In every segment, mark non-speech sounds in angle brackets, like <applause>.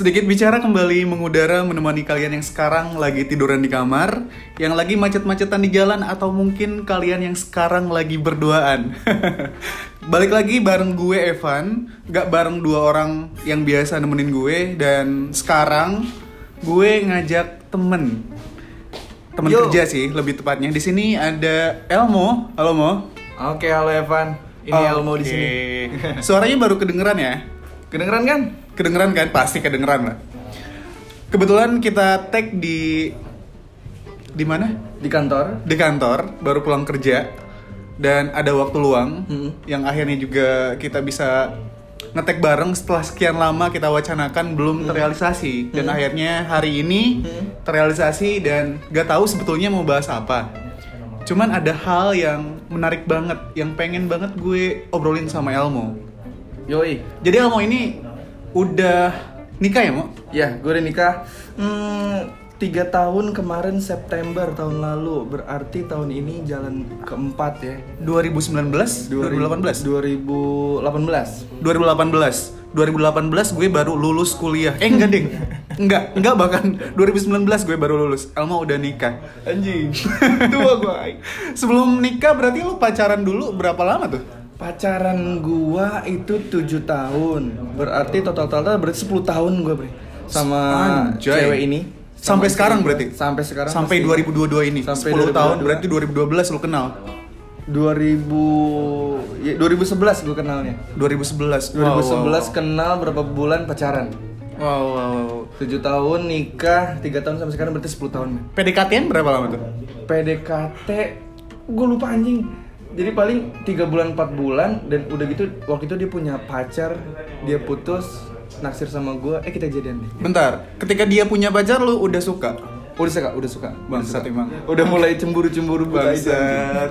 Sedikit bicara kembali mengudara menemani kalian yang sekarang lagi tiduran di kamar, yang lagi macet-macetan di jalan atau mungkin kalian yang sekarang lagi berduaan. <laughs> Balik lagi bareng gue Evan, gak bareng dua orang yang biasa nemenin gue dan sekarang gue ngajak temen temen Yo. kerja sih lebih tepatnya. Di sini ada Elmo. Halo Mo. Oke, halo Evan. Ini Elmo di sini. <laughs> <laughs> Suaranya baru kedengeran ya? Kedengeran kan? Kedengeran kan? Pasti kedengeran lah. Kebetulan kita tag di di mana? Di kantor. Di kantor, baru pulang kerja dan ada waktu luang Hmm. yang akhirnya juga kita bisa ngetek bareng setelah sekian lama kita wacanakan belum terrealisasi dan akhirnya hari ini Hmm. terrealisasi dan gak tahu sebetulnya mau bahas apa. Cuman ada hal yang menarik banget yang pengen banget gue obrolin sama Elmo. Yoi. Jadi Elmo ini udah nikah ya, Mo? Ya, gue udah nikah. Hmm, tiga tahun kemarin September tahun lalu. Berarti tahun ini jalan keempat ya. 2019, 2018. 2018. 2018. 2018 gue baru lulus kuliah. Eh enggak, Ding. Enggak, enggak bahkan 2019 gue baru lulus. Elmo udah nikah. Anjing. <laughs> Tua gue. Sebelum nikah berarti lu pacaran dulu berapa lama tuh? Pacaran gua itu 7 tahun. Berarti total-total berarti 10 tahun gua, Bre. Sama Anjay. cewek ini. Sampai Sama sekarang gua. berarti? Sampai sekarang. Sampai pasti. 2022 ini. Sampai 10 tahun 2022. berarti 2012 lu kenal. 2000 ya, 2011 gua kenalnya. 2011. 2011 Wow, wow, kenal berapa bulan pacaran. wow, wow, wow. 7 tahun nikah, 3 tahun sampai sekarang berarti 10 tahun. PDKT-an berapa lama tuh? PDKT gue lupa anjing. Jadi paling 3 bulan 4 bulan dan udah gitu waktu itu dia punya pacar, dia putus, naksir sama gue, eh kita jadian deh. Bentar, ketika dia punya pacar lu udah suka? Udah suka, udah suka. Bangsat emang. Udah mulai cemburu-cemburu buta aja.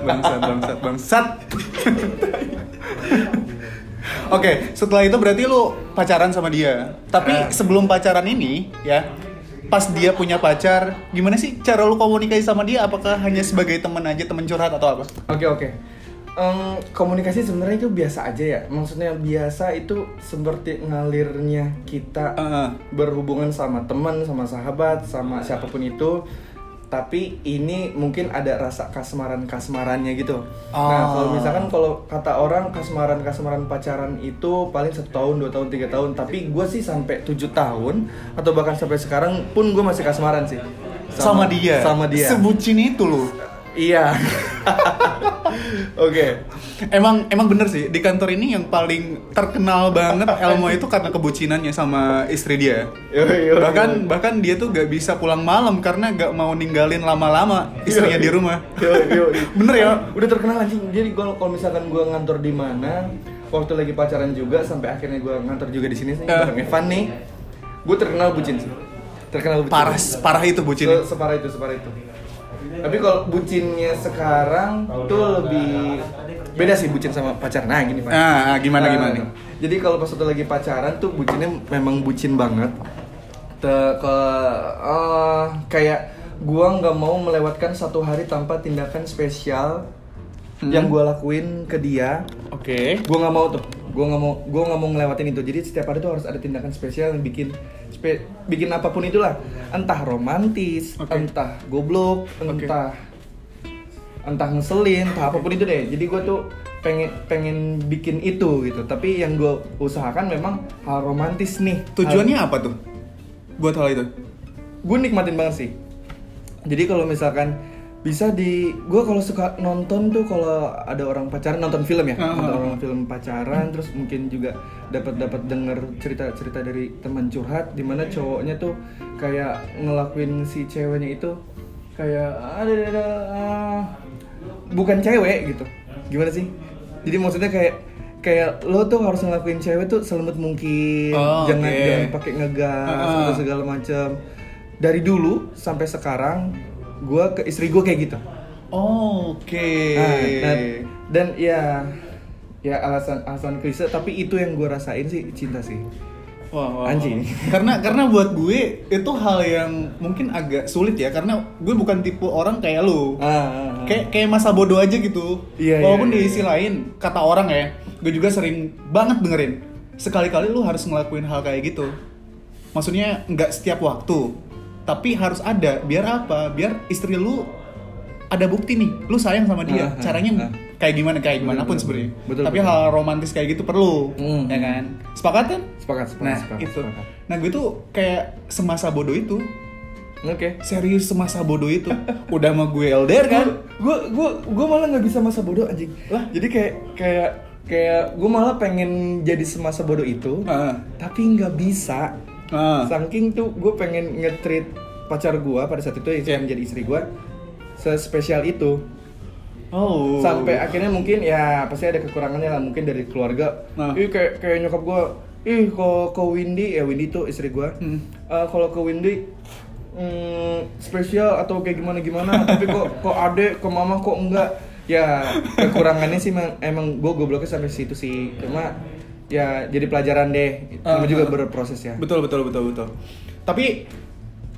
Bangsat, bangsat, bangsat, bangsat. Oke, setelah itu berarti lu pacaran sama dia. Tapi Ah. sebelum pacaran ini, ya, pas dia punya pacar, gimana sih cara lu komunikasi sama dia? Apakah hanya sebagai teman aja, teman curhat atau apa? Oke oke. Em, komunikasi sebenarnya itu biasa aja ya. Maksudnya biasa itu seperti ngalirnya kita Heeh. berhubungan sama teman, sama sahabat, sama siapa pun itu. Tapi ini mungkin ada rasa kasmaran-kasmarannya gitu. Nah, Oh. kalau misalkan kalau kata orang kasmaran-kasmaran pacaran itu paling satu tahun, dua tahun, tiga tahun. Tapi gue sih sampai tujuh tahun atau bahkan sampai sekarang pun gue masih kasmaran sih. Sama, dia. Sama dia. Sebucin itu lu. Iya. <laughs> Oke. Emang emang bener sih di kantor ini yang paling terkenal banget <laughs> Elmo itu karena kebucinannya sama istri dia. Yoi, yoi, bahkan bahkan dia tuh gak bisa pulang malam karena gak mau ninggalin lama-lama istrinya di rumah. <laughs> Bener ya? Udah terkenal anjing. Jadi kalau kalau misalkan gua ngantor di mana, waktu lagi pacaran juga sampai akhirnya gua ngantor juga di sini sih bareng Evan nih. Gue terkenal bucin sih. Terkenal bucin. Parah parah itu bucinnya. Se- separah itu, separah itu. Tapi kalau bucinnya sekarang tuh lebih beda sih bucin sama pacar. Nah, gini, Pak. Ah, ah, gimana Nah, gimana nih? Jadi kalau pas waktu lagi pacaran tuh bucinnya memang bucin banget. Te ke eh, kayak gua nggak mau melewatkan satu hari tanpa tindakan spesial Hmm. yang gua lakuin ke dia. Oke. Gua nggak mau tuh. Gua nggak mau gua nggak mau ngelewatin itu. Jadi setiap hari tuh harus ada tindakan spesial yang bikin spe- bikin apa pun itulah. Entah romantis, Oke. entah goblok, entah entah ngeselin, entah apa pun itu deh. Jadi gue tuh pengen pengen bikin itu gitu. Tapi yang gue usahakan memang hal romantis nih. Tujuannya apa tuh? Buat hal itu. Gue nikmatin banget sih. Jadi kalau misalkan bisa di gue kalau suka nonton tuh kalau ada orang pacaran nonton film ya? Ah, nonton ah, orang film pacaran terus mungkin juga dapat dapat denger cerita cerita dari teman curhat di mana cowoknya tuh kayak ngelakuin si ceweknya itu kayak ada ada, ada ah, bukan cewek gitu. Gimana sih? Jadi maksudnya kayak kayak lo tuh harus ngelakuin cewek tuh selembut mungkin. Oh, jangan oke. jangan pakai ngegas Ah. atau segala macam dari dulu sampai sekarang gue ke istri gue kayak gitu Oke. Nah, dan, dan ya ya alasan alasan klise tapi itu yang gue rasain sih cinta sih Wah, wah, wah. Anjing. <laughs> Karena karena buat gue itu hal yang mungkin agak sulit ya karena gue bukan tipe orang kayak lu. ah, ah, ah. Kayak kayak masa bodoh aja gitu. Iya, Walaupun iya, di iya. sisi lain kata orang ya, gue juga sering banget dengerin sekali-kali lu harus ngelakuin hal kayak gitu. maksudnya nggak setiap waktu tapi harus ada. Biar apa? Biar istri lu ada bukti nih. Lu sayang sama dia. Ah, ah, caranya ah. kayak gimana? Kayak Betul, gimana pun sebenarnya. tapi betul. hal romantis kayak gitu perlu Hmm. ya kan? Sepakat kan? Sepakat, sepakat, nah sepakat, itu sepakat. nah gue tuh kayak semasa bodoh itu. Oke. serius semasa bodoh itu. <laughs> Udah sama gue LDR kan? Gue gue gue malah nggak bisa masa bodoh anjing. Lah? jadi kayak kayak kayak gue malah pengen jadi semasa bodoh itu Ah. tapi nggak bisa Ah. saking tuh gue pengen nge-treat pacar gue pada saat itu yang Iya. menjadi istri gue sespesial itu oh sampai akhirnya mungkin ya pasti ada kekurangannya lah mungkin dari keluarga Nah. ih kayak kayak nyokap gue ih kalau ke Windy ya Windy tuh istri gue Hmm. Eh, kalau ke Windy hmm, spesial atau kayak gimana gimana tapi kok kok ade ke mama kok enggak ya kekurangannya sih emang, emang gue gobloknya sampai situ sih cuma ya jadi pelajaran deh Namanya juga ah. berproses ya Betul betul betul betul. Tapi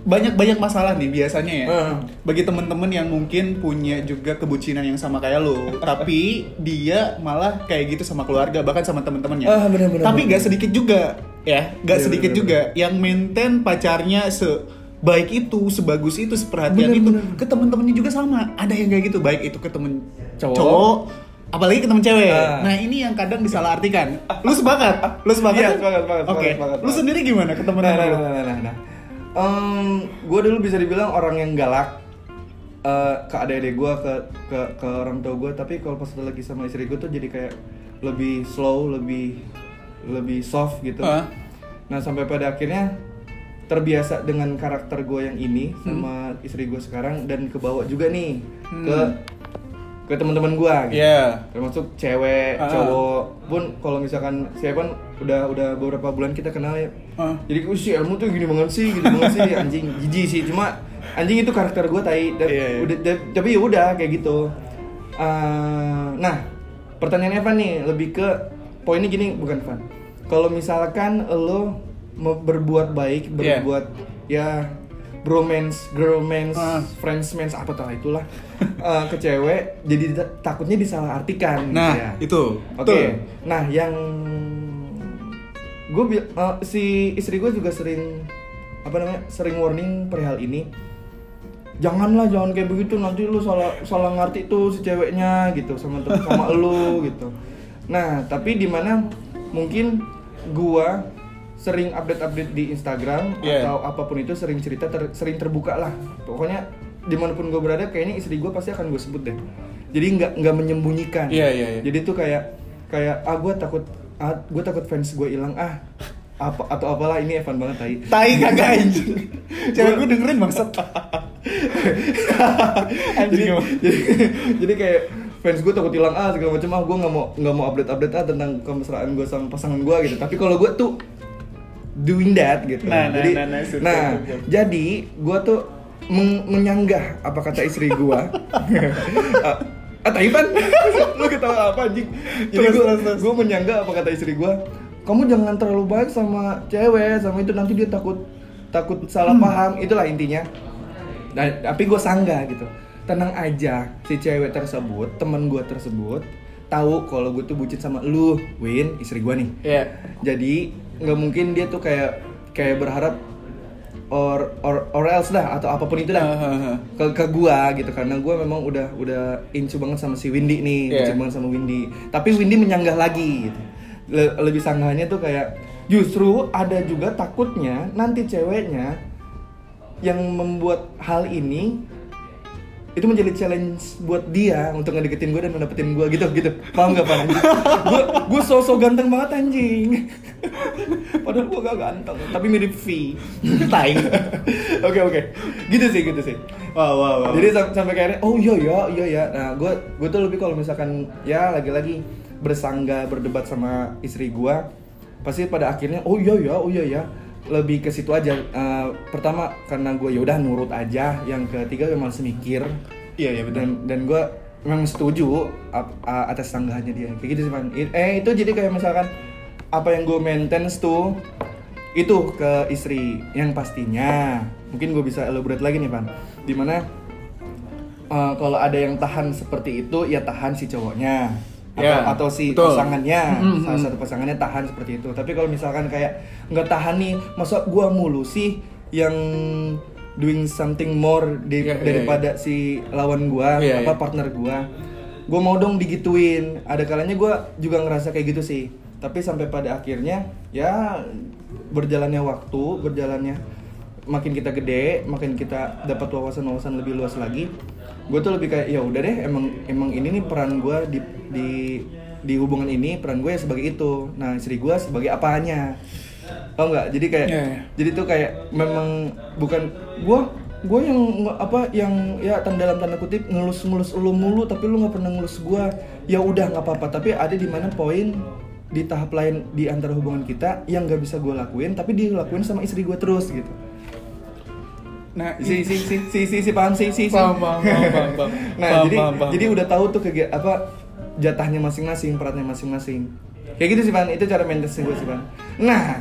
banyak banyak masalah nih biasanya ya. Heeh. Bagi temen-temen yang mungkin punya juga kebucinan yang sama kayak lo, tapi dia malah kayak gitu sama keluarga bahkan sama temen-temennya. Ah, bener, bener, tapi bener. gak sedikit juga ya, gak Iya, sedikit bener, juga yang maintain pacarnya sebaik itu, sebagus itu, seperhatian Bener, itu bener. ke temen-temennya juga sama. Ada yang kayak gitu, baik itu ke temen Cowok. cowok apalagi ke temen cewek. Ah. Nah, ini yang kadang disalahartikan. Lu sepakat? Lu sepakat? Iya, kan? sepakat, sepakat, Oke. sepakat, sepakat, Lu sendiri gimana ke temen Nah, nah, nah, nah, nah, nah. gue dulu bisa dibilang orang yang galak eh, ke adik-adik gue, ke, ke ke orang tua gue. Tapi kalau pas lagi sama istri gue tuh jadi kayak lebih slow, lebih lebih soft gitu. Ah. Nah sampai pada akhirnya terbiasa dengan karakter gue yang ini sama istri gue sekarang dan kebawa juga nih Hmm. ke ke teman-teman gue. Gitu Iya. termasuk cewek, Ah. cowok pun kalau misalkan saya kan udah udah beberapa bulan kita kenal ya. Ah. Jadi "Oh, si Elmu tuh gini banget sih, gini banget sih <laughs> anjing jijik sih. Cuma anjing itu karakter gue tai Iya, iya. udah da- tapi ya udah kayak gitu. Ah, nah, pertanyaannya Evan nih lebih ke poinnya gini bukan Van. Kalau misalkan lo berbuat baik, Iya. berbuat ya bromance, girlmance, Ah. friendsmance apa tau itulah <laughs> eh, ke cewek jadi ta- takutnya disalahartikan gitu Nah, ya. itu. Oke. Betul. Nah, yang gue si istri gue juga sering apa namanya sering warning perihal ini. Janganlah jangan kayak begitu nanti lu salah salah ngerti tuh si ceweknya gitu sama sama <laughs> lu gitu. Nah, tapi di mana mungkin gua sering update-update di Instagram Yeah. atau apa pun itu sering cerita ter- sering terbuka lah. Pokoknya di mana pun gue berada kayaknya istri gue pasti akan gue sebut deh. Jadi nggak nggak menyembunyikan. Iya, iya, iya. Jadi tuh kayak kayak ah gue takut ah gue takut fans gue hilang ah apa atau apalah ini Evan banget tai. Tai kagak <laughs> anjing. Cewek gue dengerin bangsat. <laughs> anjing jadi, <laughs> jadi, jadi kayak fans gue takut hilang ah segala macam ah gue nggak mau nggak mau update update ah tentang kemesraan gue sama pasangan gue gitu tapi kalau gue tuh doing that gitu Nah, nah, jadi nah, nah, nah, suka. jadi gue tuh meng- menyanggah apa kata istri gue <laughs> ah ah, Taipan <laughs> lu ketawa apa anjing jadi gue menyanggah apa kata istri gue kamu jangan terlalu baik sama cewek sama itu nanti dia takut takut salah Hmm. paham itulah intinya Nah, tapi gue sanggah gitu. Tenang aja, si cewek tersebut, temen gue tersebut, tahu kalau gue tuh bucin sama lu, Win, istri gue nih. Iya. Jadi nggak mungkin dia tuh kayak kayak berharap or or or else dah atau apa pun itu dah Hahaha. ke ke gua gitu karena gua memang udah udah incu banget sama si Windy nih, Iya. bucin banget sama Windy. Tapi Windy menyanggah lagi gitu. Le- lebih sanggahnya tuh kayak justru ada juga takutnya nanti ceweknya yang membuat hal ini itu menjadi challenge buat dia untuk ngedeketin gue dan mendapetin gue gitu gitu. Paham gak pak gue gue sosok ganteng banget anjing. Padahal gue gak ganteng tapi mirip V. Tai. oke oke. Gitu sih gitu sih. Wah, wah, wah. jadi sam- sampai kayak oh iya ya iya ya nah gue gue tuh lebih kalau misalkan ya lagi-lagi bersangga berdebat sama istri gue pasti pada akhirnya oh iya ya oh iya ya lebih ke situ aja. Eh, pertama karena gue yaudah nurut aja. Yang ketiga memang semikir Iya, iya benar. dan dan gue memang setuju ap- atas sanggahannya dia. Kayak gitu sih man eh itu jadi kayak misalkan apa yang gue maintenance tuh itu ke istri yang pastinya. Mungkin gue bisa elaborate lagi nih pan di mana eh, kalau ada yang tahan seperti itu ya tahan si cowoknya Ya, atau, atau si betul. pasangannya. Mm-mm. salah satu pasangannya tahan seperti itu. Tapi kalau misalkan kayak nggak tahan nih masa gua mulu sih yang doing something more di- Iya, iya, daripada si lawan gua Iya, apa iya. partner gua? Gua mau dong digituin. Ada kalanya gua juga ngerasa kayak gitu sih. Tapi sampai pada akhirnya ya berjalannya waktu berjalannya makin kita gede makin kita dapat wawasan-wawasan lebih luas lagi gue tuh lebih kayak ya udah deh emang emang ini nih peran gue di di di hubungan ini peran gue ya sebagai itu. Nah istri gue sebagai apanya? Tau nggak? Jadi kayak Iya, iya. jadi tuh kayak memang bukan gue gue yang apa yang ya tanda dalam tanda kutip ngelus ngelus lu mulu tapi lu nggak pernah ngelus gue ya udah nggak apa-apa. Tapi ada di mana poin di tahap lain di antara hubungan kita yang nggak bisa gue lakuin tapi dilakuin sama istri gue terus gitu Nah, si si si si si, si paham si si si. Paham, paham, paham, paham, nah Paham, jadi paham, paham. jadi udah tahu tuh kegi- apa jatahnya masing-masing perannya masing-masing. Kayak gitu sih pan itu cara maintenance gue sih pan nah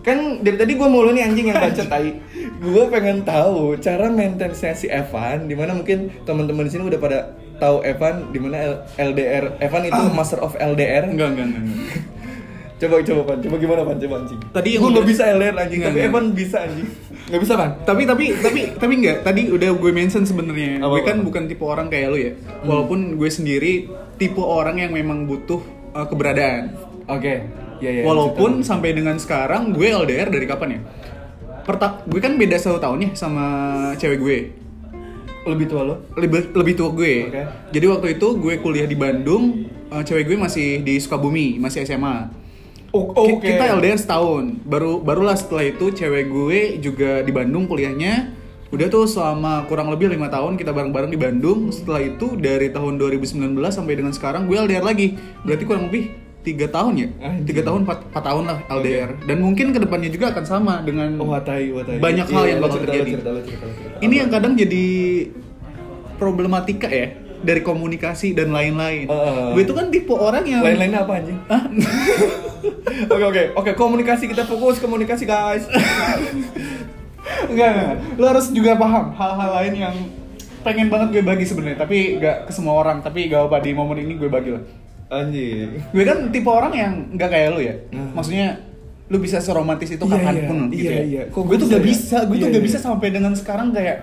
kan dari tadi gue mulu nih anjing yang baca tai. Gue pengen tahu cara maintenance si Evan di mana mungkin teman-teman di sini udah pada tahu Evan di mana LDR Evan itu master of LDR enggak, enggak, enggak. enggak. <laughs> coba coba pan coba gimana pan coba anjing. Tadi yang gue udah- nggak bisa LDR anjing. Enggak, tapi enggak. Evan bisa anjing nggak bisa pan tapi tapi tapi tapi enggak tadi udah gue mention sebenarnya. Gue kan bukan tipe orang kayak lu ya. Walaupun gue sendiri tipe orang yang memang butuh uh, keberadaan. Oke. Ya ya walaupun sampai dengan sekarang gue LDR dari kapan ya? Perta gue kan beda satu tahun ya sama cewek gue. Lebih tua lo lebih lebih tua gue. Oke. jadi waktu itu gue kuliah di Bandung uh, cewek gue masih di Sukabumi masih SMA Oh, Ki- Kita LDR setahun. Baru barulah setelah itu cewek gue juga di Bandung kuliahnya. Udah tuh selama kurang lebih lima tahun kita bareng-bareng di Bandung. Setelah itu dari tahun 2019 sampai dengan sekarang gue LDR lagi. Berarti kurang lebih tiga tahun ya? Anjing. Tiga tahun, empat, empat tahun lah LDR. Dan mungkin ke depannya juga akan sama dengan Oh, watai, watai. banyak Iya, hal yang lo bakal terjadi. cerita, lo cerita, lo cerita. Ini yang kadang jadi problematika ya dari komunikasi dan lain-lain. Heeh. Gue itu kan tipe orang yang Lain-lainnya apa anjing? <laughs> Oke oke oke komunikasi kita fokus komunikasi guys. <laughs> Enggak, enggak. Lo harus juga paham hal-hal lain yang pengen banget gue bagi sebenarnya, tapi nggak ke semua orang. Tapi gak apa di momen ini gue bagi lah. Anjing. Gue kan tipe orang yang nggak kayak lo ya. Hmm. Maksudnya lu bisa seromantis itu Iya, kapan pun iya. gitu Iya, ya. iya. Kok Gue tuh gak ya? bisa, gue tuh Iya, gak iya. bisa sampai dengan sekarang kayak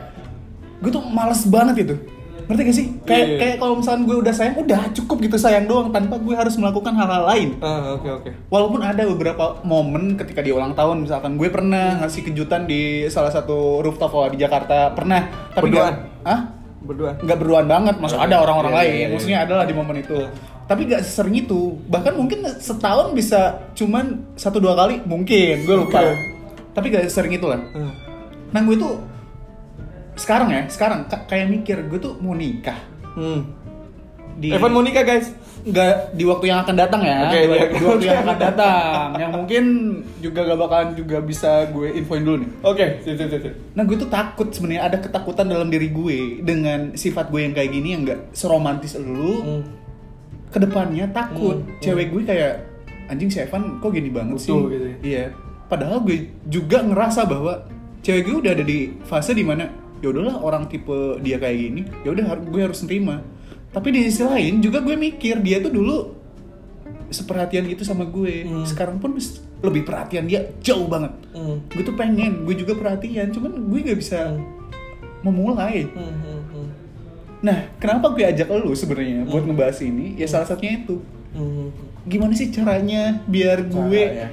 gue tuh males banget itu. Ngerti gak sih? Kayak Iya, iya. kayak kalau misalnya gue udah sayang, udah cukup gitu sayang doang tanpa gue harus melakukan hal-hal lain. Ah oke oke. Walaupun ada beberapa momen ketika dia ulang tahun misalkan gue pernah ngasih kejutan di salah satu rooftop di Jakarta pernah tapi Berduaan? ah Berdua. nggak berduaan banget maksud ada orang-orang Iya, lain iya, iya. maksudnya adalah di momen itu tapi nggak sesering itu bahkan mungkin setahun bisa cuman satu dua kali mungkin gue lupa Oke. tapi gak sering itu lah Ah. nah gue tuh sekarang ya sekarang ka- kayak mikir gue tuh mau nikah Hmm. di Evan mau nikah guys. nggak di waktu yang akan datang ya Oke, di, iya. di waktu yang akan <laughs> datang yang mungkin juga gak bakalan juga bisa gue infoin dulu nih Oke sip sip sip. sip. nah gue tuh takut sebenarnya ada ketakutan dalam diri gue dengan sifat gue yang kayak gini yang nggak seromantis lu Hmm. ke depannya takut Hmm, cewek gue kayak anjing si Evan kok gini banget sih Butuh gitu ya. iya padahal gue juga ngerasa bahwa cewek gue udah ada di fase di mana ya udahlah orang tipe dia kayak gini ya udah gue harus nerima tapi di sisi lain juga gue mikir dia tuh dulu seperhatian itu sama gue Hmm. sekarang pun lebih perhatian dia jauh banget Hmm. gue tuh pengen gue juga perhatian cuman gue nggak bisa Hmm. memulai Hmm, hmm, hmm. nah kenapa gue ajak lu sebenarnya buat Hmm. ngebahas ini ya salah satunya itu Hmm. gimana sih caranya biar gue Caranya.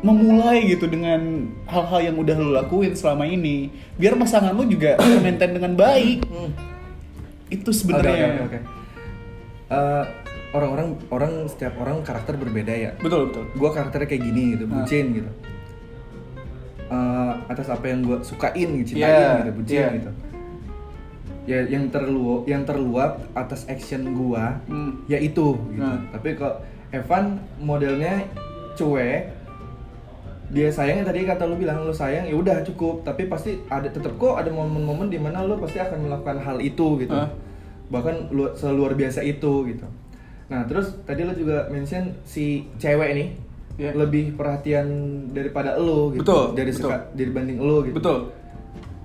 Memulai gitu dengan hal-hal yang udah lo lakuin selama ini biar pasangan lo juga <coughs> maintain dengan baik Hmm. itu sebenarnya oke, oke, oke. Eh, orang-orang orang setiap orang karakter berbeda ya. betul betul Gua karakternya kayak gini gitu, Ah. bucin gitu. Eh, atas apa yang gue sukain gitu, cintain Yeah, gitu, bucin yeah. gitu. Ya yang terluap, yang terluap atas action gua, Hmm. ya itu gitu. Nah. Tapi kok Evan modelnya cuek, dia sayangnya tadi kata lu bilang lu sayang ya udah cukup. Tapi pasti ada tetap kok ada momen-momen di mana lu pasti akan melakukan hal itu gitu. Hah? bahkan lu, seluar biasa itu gitu. Nah terus tadi lu juga mention si cewek nih Iya. lebih perhatian daripada lu gitu. Betul, dari betul. suka dibanding lu gitu. Betul.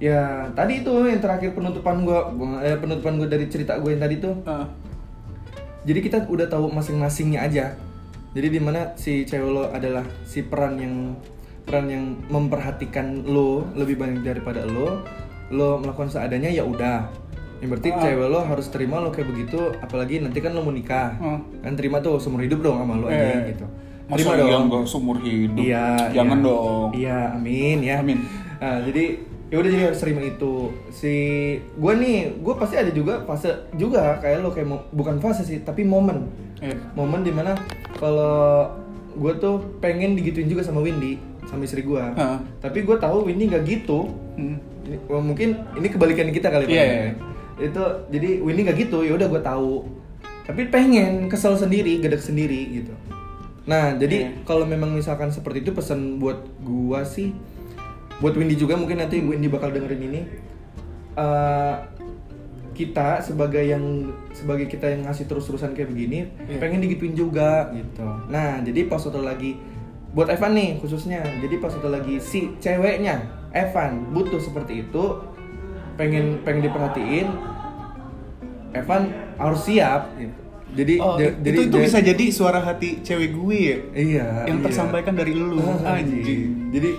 Ya tadi itu yang terakhir penutupan gua eh, penutupan gua dari cerita gue yang tadi tuh. Ah, jadi kita udah tahu masing-masingnya aja. Jadi di mana si cewek lo adalah si peran yang peran yang memperhatikan lo lebih banyak daripada lo lo melakukan seadanya ya udah yang berarti Ah. cewek lo harus terima lo kayak begitu apalagi nanti kan lo mau nikah Ah. kan terima tuh seumur hidup dong sama lo aja Eh, gitu Masa terima iya dong nggak seumur hidup? Iya, Jangan iya. dong. Iya, amin ya. Amin. Nah, jadi ya udah jadi harus terima itu. Si gue nih, gue pasti ada juga fase juga kayak lo kayak bukan fase sih, tapi momen. Iya. Momen di mana kalau gue tuh pengen digituin juga sama Windy, sama istri gue. Heeh. Tapi gue tahu Windy nggak gitu. Hmm. Ini- wah, mungkin ini kebalikan kita kali Iya, Pak. iya. Itu jadi Windy nggak gitu, ya udah gue tahu. Tapi pengen kesel sendiri, gedek sendiri gitu. Nah, jadi Iya. kalau memang misalkan seperti itu pesan buat gua sih buat Windy juga mungkin nanti Windy bakal dengerin ini. Eh, kita sebagai yang sebagai kita yang ngasih terus-terusan kayak begini Iya. pengen digituin juga gitu. Nah, jadi pas waktu lagi buat Evan nih khususnya. Jadi pas waktu lagi si ceweknya Evan butuh seperti itu pengen pengen diperhatiin Evan harus siap gitu. Jadi Oh, itu jadi itu bisa jadi suara hati cewek gue ya? Iya. Yang iya. tersampaikan dari lu. Anjing. Jadi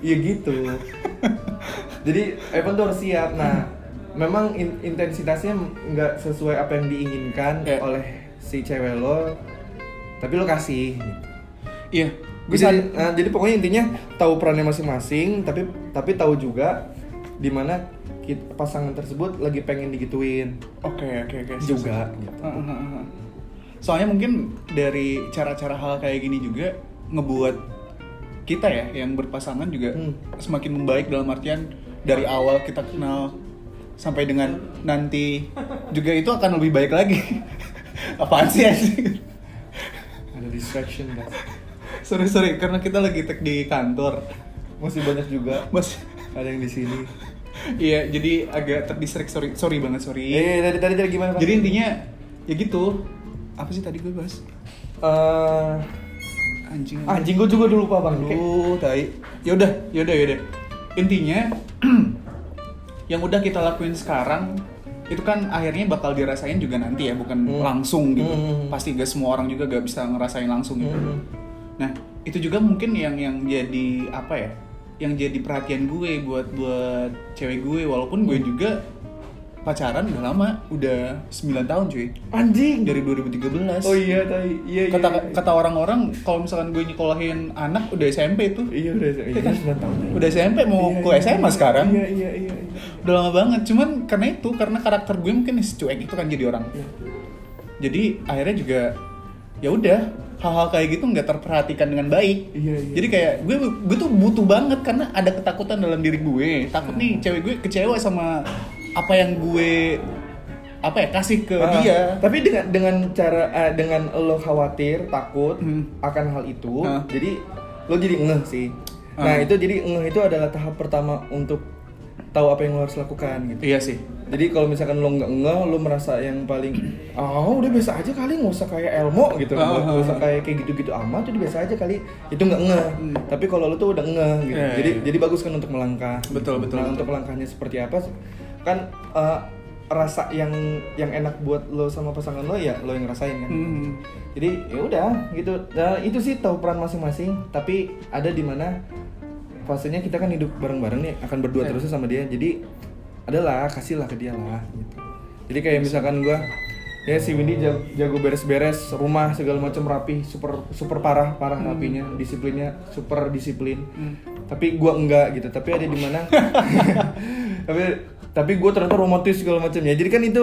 ya gitu. Jadi Evan tuh harus siap. Nah, memang in- intensitasnya nggak sesuai apa yang diinginkan Iya. oleh si cewek lo. Tapi lo kasih. Gitu. Iya. Gue Jadi, nah, jadi pokoknya intinya tahu perannya masing-masing, tapi tapi tahu juga di mana pasangan tersebut lagi pengen digituin Oke oke oke. juga. Gitu. Heeh, heeh, heeh. Soalnya mungkin dari cara-cara hal kayak gini juga ngebuat kita ya yang berpasangan juga Hmm. semakin membaik dalam artian dari awal kita kenal sampai dengan nanti juga itu akan lebih baik lagi. <laughs> Apaan sih? Ada distraction guys. Sorry sorry karena kita lagi tag di kantor. Masih banyak juga. Mas Ada yang di sini. Iya, jadi agak terdistract. Sorry, sorry banget, sorry. Eh, tadi tadi tadi gimana? Pak? Jadi intinya ya gitu. Apa sih tadi gue bahas? Eh, Anjing. anjing gue juga dulu lupa bang. Aduh, tai. Yaudah, yaudah, yaudah. Intinya <clears throat> yang udah kita lakuin sekarang itu kan akhirnya bakal dirasain juga nanti ya, bukan Hmm. langsung gitu. Hmm. Pasti gak semua orang juga gak bisa ngerasain langsung gitu. Hmm. Nah, itu juga mungkin yang yang jadi apa ya? Yang jadi perhatian gue buat buat cewek gue walaupun gue juga pacaran udah lama, udah 9 tahun cuy. Anjing. Dari 2013. Oh iya tadi. Iya iya. Kata iya. kata orang-orang kalau misalkan gue nyekolahin anak udah SMP tuh. Iya udah iya, kan? sembilan tahun. Udah SMP mau Iya, ke iya, SMA iya, sekarang. Iya iya iya. iya. Udah lama banget. Cuman karena itu, karena karakter gue mungkin cuek itu kan jadi orang. Iya. Jadi akhirnya juga ya udah hal-hal kayak gitu nggak terperhatikan dengan baik. Iya, iya. Jadi kayak gue gue tuh butuh banget karena ada ketakutan dalam diri gue. Takut nih Hmm. cewek gue kecewa sama apa yang gue apa ya kasih ke Ah, dia. Tapi dengan dengan cara eh, dengan lo khawatir, takut Hmm. akan hal itu, Ah. jadi lo jadi ngeh sih. Ah. Nah, itu jadi ngeh itu adalah tahap pertama untuk tahu apa yang lo harus lakukan gitu. Iya sih. Jadi kalau misalkan lo nggak ngeh, lo merasa yang paling oh udah biasa aja kali nggak usah kayak Elmo gitu, Ah, nggak ah, usah ah. kayak kayak gitu-gitu amat, udah biasa aja kali itu nggak ngeh. Hmm. Tapi kalau lo tuh udah ngeh gitu, Iya, jadi iya. jadi bagus kan untuk melangkah. Betul, betul, Nah betul. untuk langkahnya seperti apa? Kan eh, rasa yang yang enak buat lo sama pasangan lo ya lo yang ngerasain kan. Hmm. Jadi ya udah gitu. Nah, itu sih tahu peran masing-masing, tapi ada di mana fasenya kita kan hidup bareng-bareng nih, akan berdua Ya. terus sama dia. Jadi adalah kasihlah ke dia lah gitu. Jadi kayak misalkan gua ya si Windy jago, jago beres-beres rumah segala macam rapi, super super parah, parah rapinya, disiplinnya super disiplin. Hmm. Tapi gua enggak gitu. Tapi ada di mana <laughs> tapi tapi gue ternyata romantis segala macamnya jadi kan itu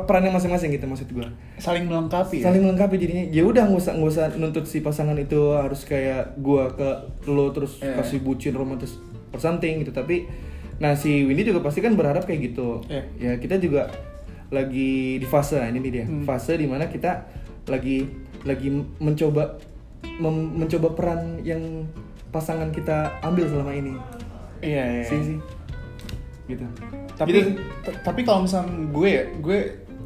perannya masing-masing gitu maksud gue Saling melengkapi ya. saling melengkapi jadinya ya udah nggak usah nggak usah nuntut si pasangan itu harus kayak gua ke lo terus Iya. kasih bucin romantis or something gitu tapi nah si Windy juga pasti kan berharap kayak gitu Iya. ya kita juga lagi di fase ini nih dia Hmm. fase di mana kita lagi lagi mencoba mem- mencoba peran yang pasangan kita ambil selama ini Iya, iya. sih sih gitu tapi Jadi- t- tapi kalau misalnya gue ya gue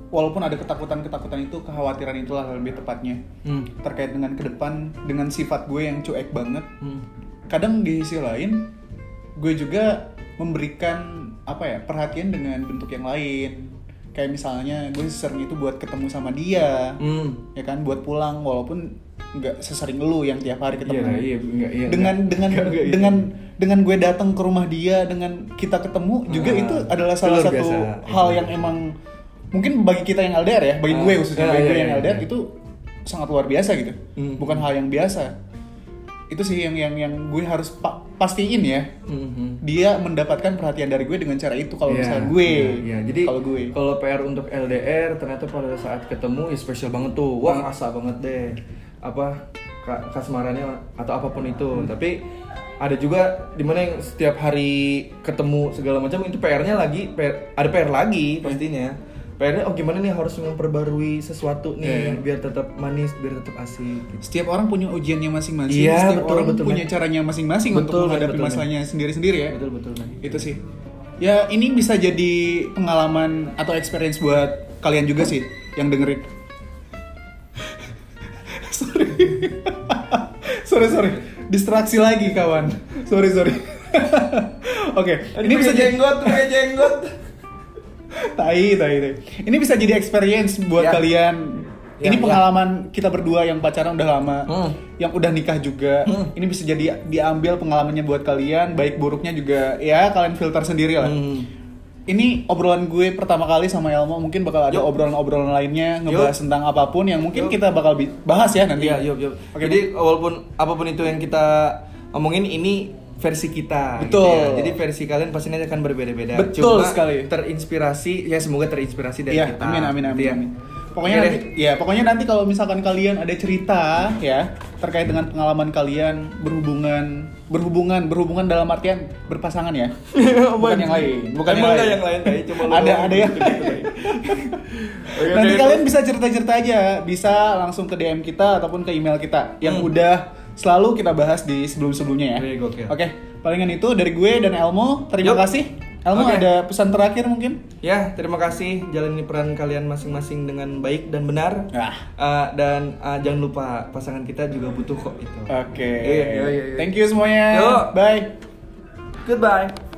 walaupun ada ketakutan ketakutan itu kekhawatiran itulah lebih tepatnya hmm. terkait dengan ke depan dengan sifat gue yang cuek banget Hmm. kadang di sisi lain gue juga memberikan apa ya perhatian dengan bentuk yang lain kayak misalnya gue sering itu buat ketemu sama dia Hmm. ya kan buat pulang walaupun nggak sesering lu yang tiap hari ketemu Iya, iya, enggak, iya, dengan enggak. dengan Enggak, enggak, iya. dengan dengan gue datang ke rumah dia dengan kita ketemu juga Ah, itu adalah salah satu biasa. hal Itu. yang emang mungkin bagi kita yang LDR ya bagi Ah, gue khususnya ah, bagi gue iya, yang iya, LDR iya. itu sangat luar biasa gitu Hmm. bukan hal yang biasa itu sih yang yang yang gue harus pa- pastiin ya Mhm. dia mendapatkan perhatian dari gue dengan cara itu kalau Iya, misalnya gue iya, iya. jadi kalau gue kalau PR untuk LDR ternyata pada saat ketemu ya spesial banget tuh wah Hmm. asa banget deh apa ka- kasmarannya atau apa pun itu Hmm. tapi ada juga di mana yang setiap hari ketemu segala macam itu PR-nya lagi PR, ada PR lagi pastinya PR-nya oh gimana nih harus memperbarui sesuatu nih Iya, iya. biar tetap manis biar tetap asik gitu. setiap orang punya ujiannya masing-masing Iya, setiap betul, orang betul, punya men. caranya masing-masing untuk menghadapi betul, masalahnya sendiri-sendiri ya betul betul man. itu sih ya ini bisa jadi pengalaman atau experience buat kalian juga sih yang dengerin <laughs> sorry sorry sorry distraksi lagi kawan sorry sorry <laughs> oke ini bisa jenggot pakai jenggot <laughs> tai tai tai ini bisa jadi experience buat Ya. kalian Ya, ini ya. pengalaman kita berdua yang pacaran udah lama Hmm. yang udah nikah juga Hmm. ini bisa jadi diambil pengalamannya buat kalian baik buruknya juga ya kalian filter sendiri lah Hmm. Ini obrolan gue pertama kali sama Elmo mungkin bakal ada obrolan-obrolan lainnya ngebahas Yuk. tentang apa pun yang mungkin Yuk. kita bakal bahas ya nanti Iya, yuk, yuk. Oke, Jadi walaupun apa pun itu yang kita omongin ini versi kita. Betul. gitu ya. Jadi versi kalian pastinya akan berbeda-beda. Betul sekali. Terinspirasi, ya semoga terinspirasi dari Iya, kita. amin amin amin. Gitu ya. amin. Pokoknya Oke nanti ya, pokoknya nanti kalau misalkan kalian ada cerita ya terkait dengan pengalaman kalian berhubungan berhubungan berhubungan dalam artian berpasangan ya. <laughs> bukan yang lain, bukan Emang yang lain. yang lain? Cuma ada ada ya. Oke, <laughs> <laughs> Nanti oke, kalian itu. bisa cerita-cerita aja, bisa langsung ke DM kita ataupun ke email kita yang Hmm. udah selalu kita bahas di sebelum-sebelumnya ya. Oke. Oke, palingan itu dari gue dan Elmo. Terima Yuk. kasih. Elmo Oke. ada pesan terakhir mungkin? Ya, terima kasih jalani peran kalian masing-masing dengan baik dan benar. Ah. Uh, dan uh, jangan lupa pasangan kita juga butuh kok itu. Oke. Iya, iya, iya, iya. Thank you semuanya. Yuk. Bye. Goodbye.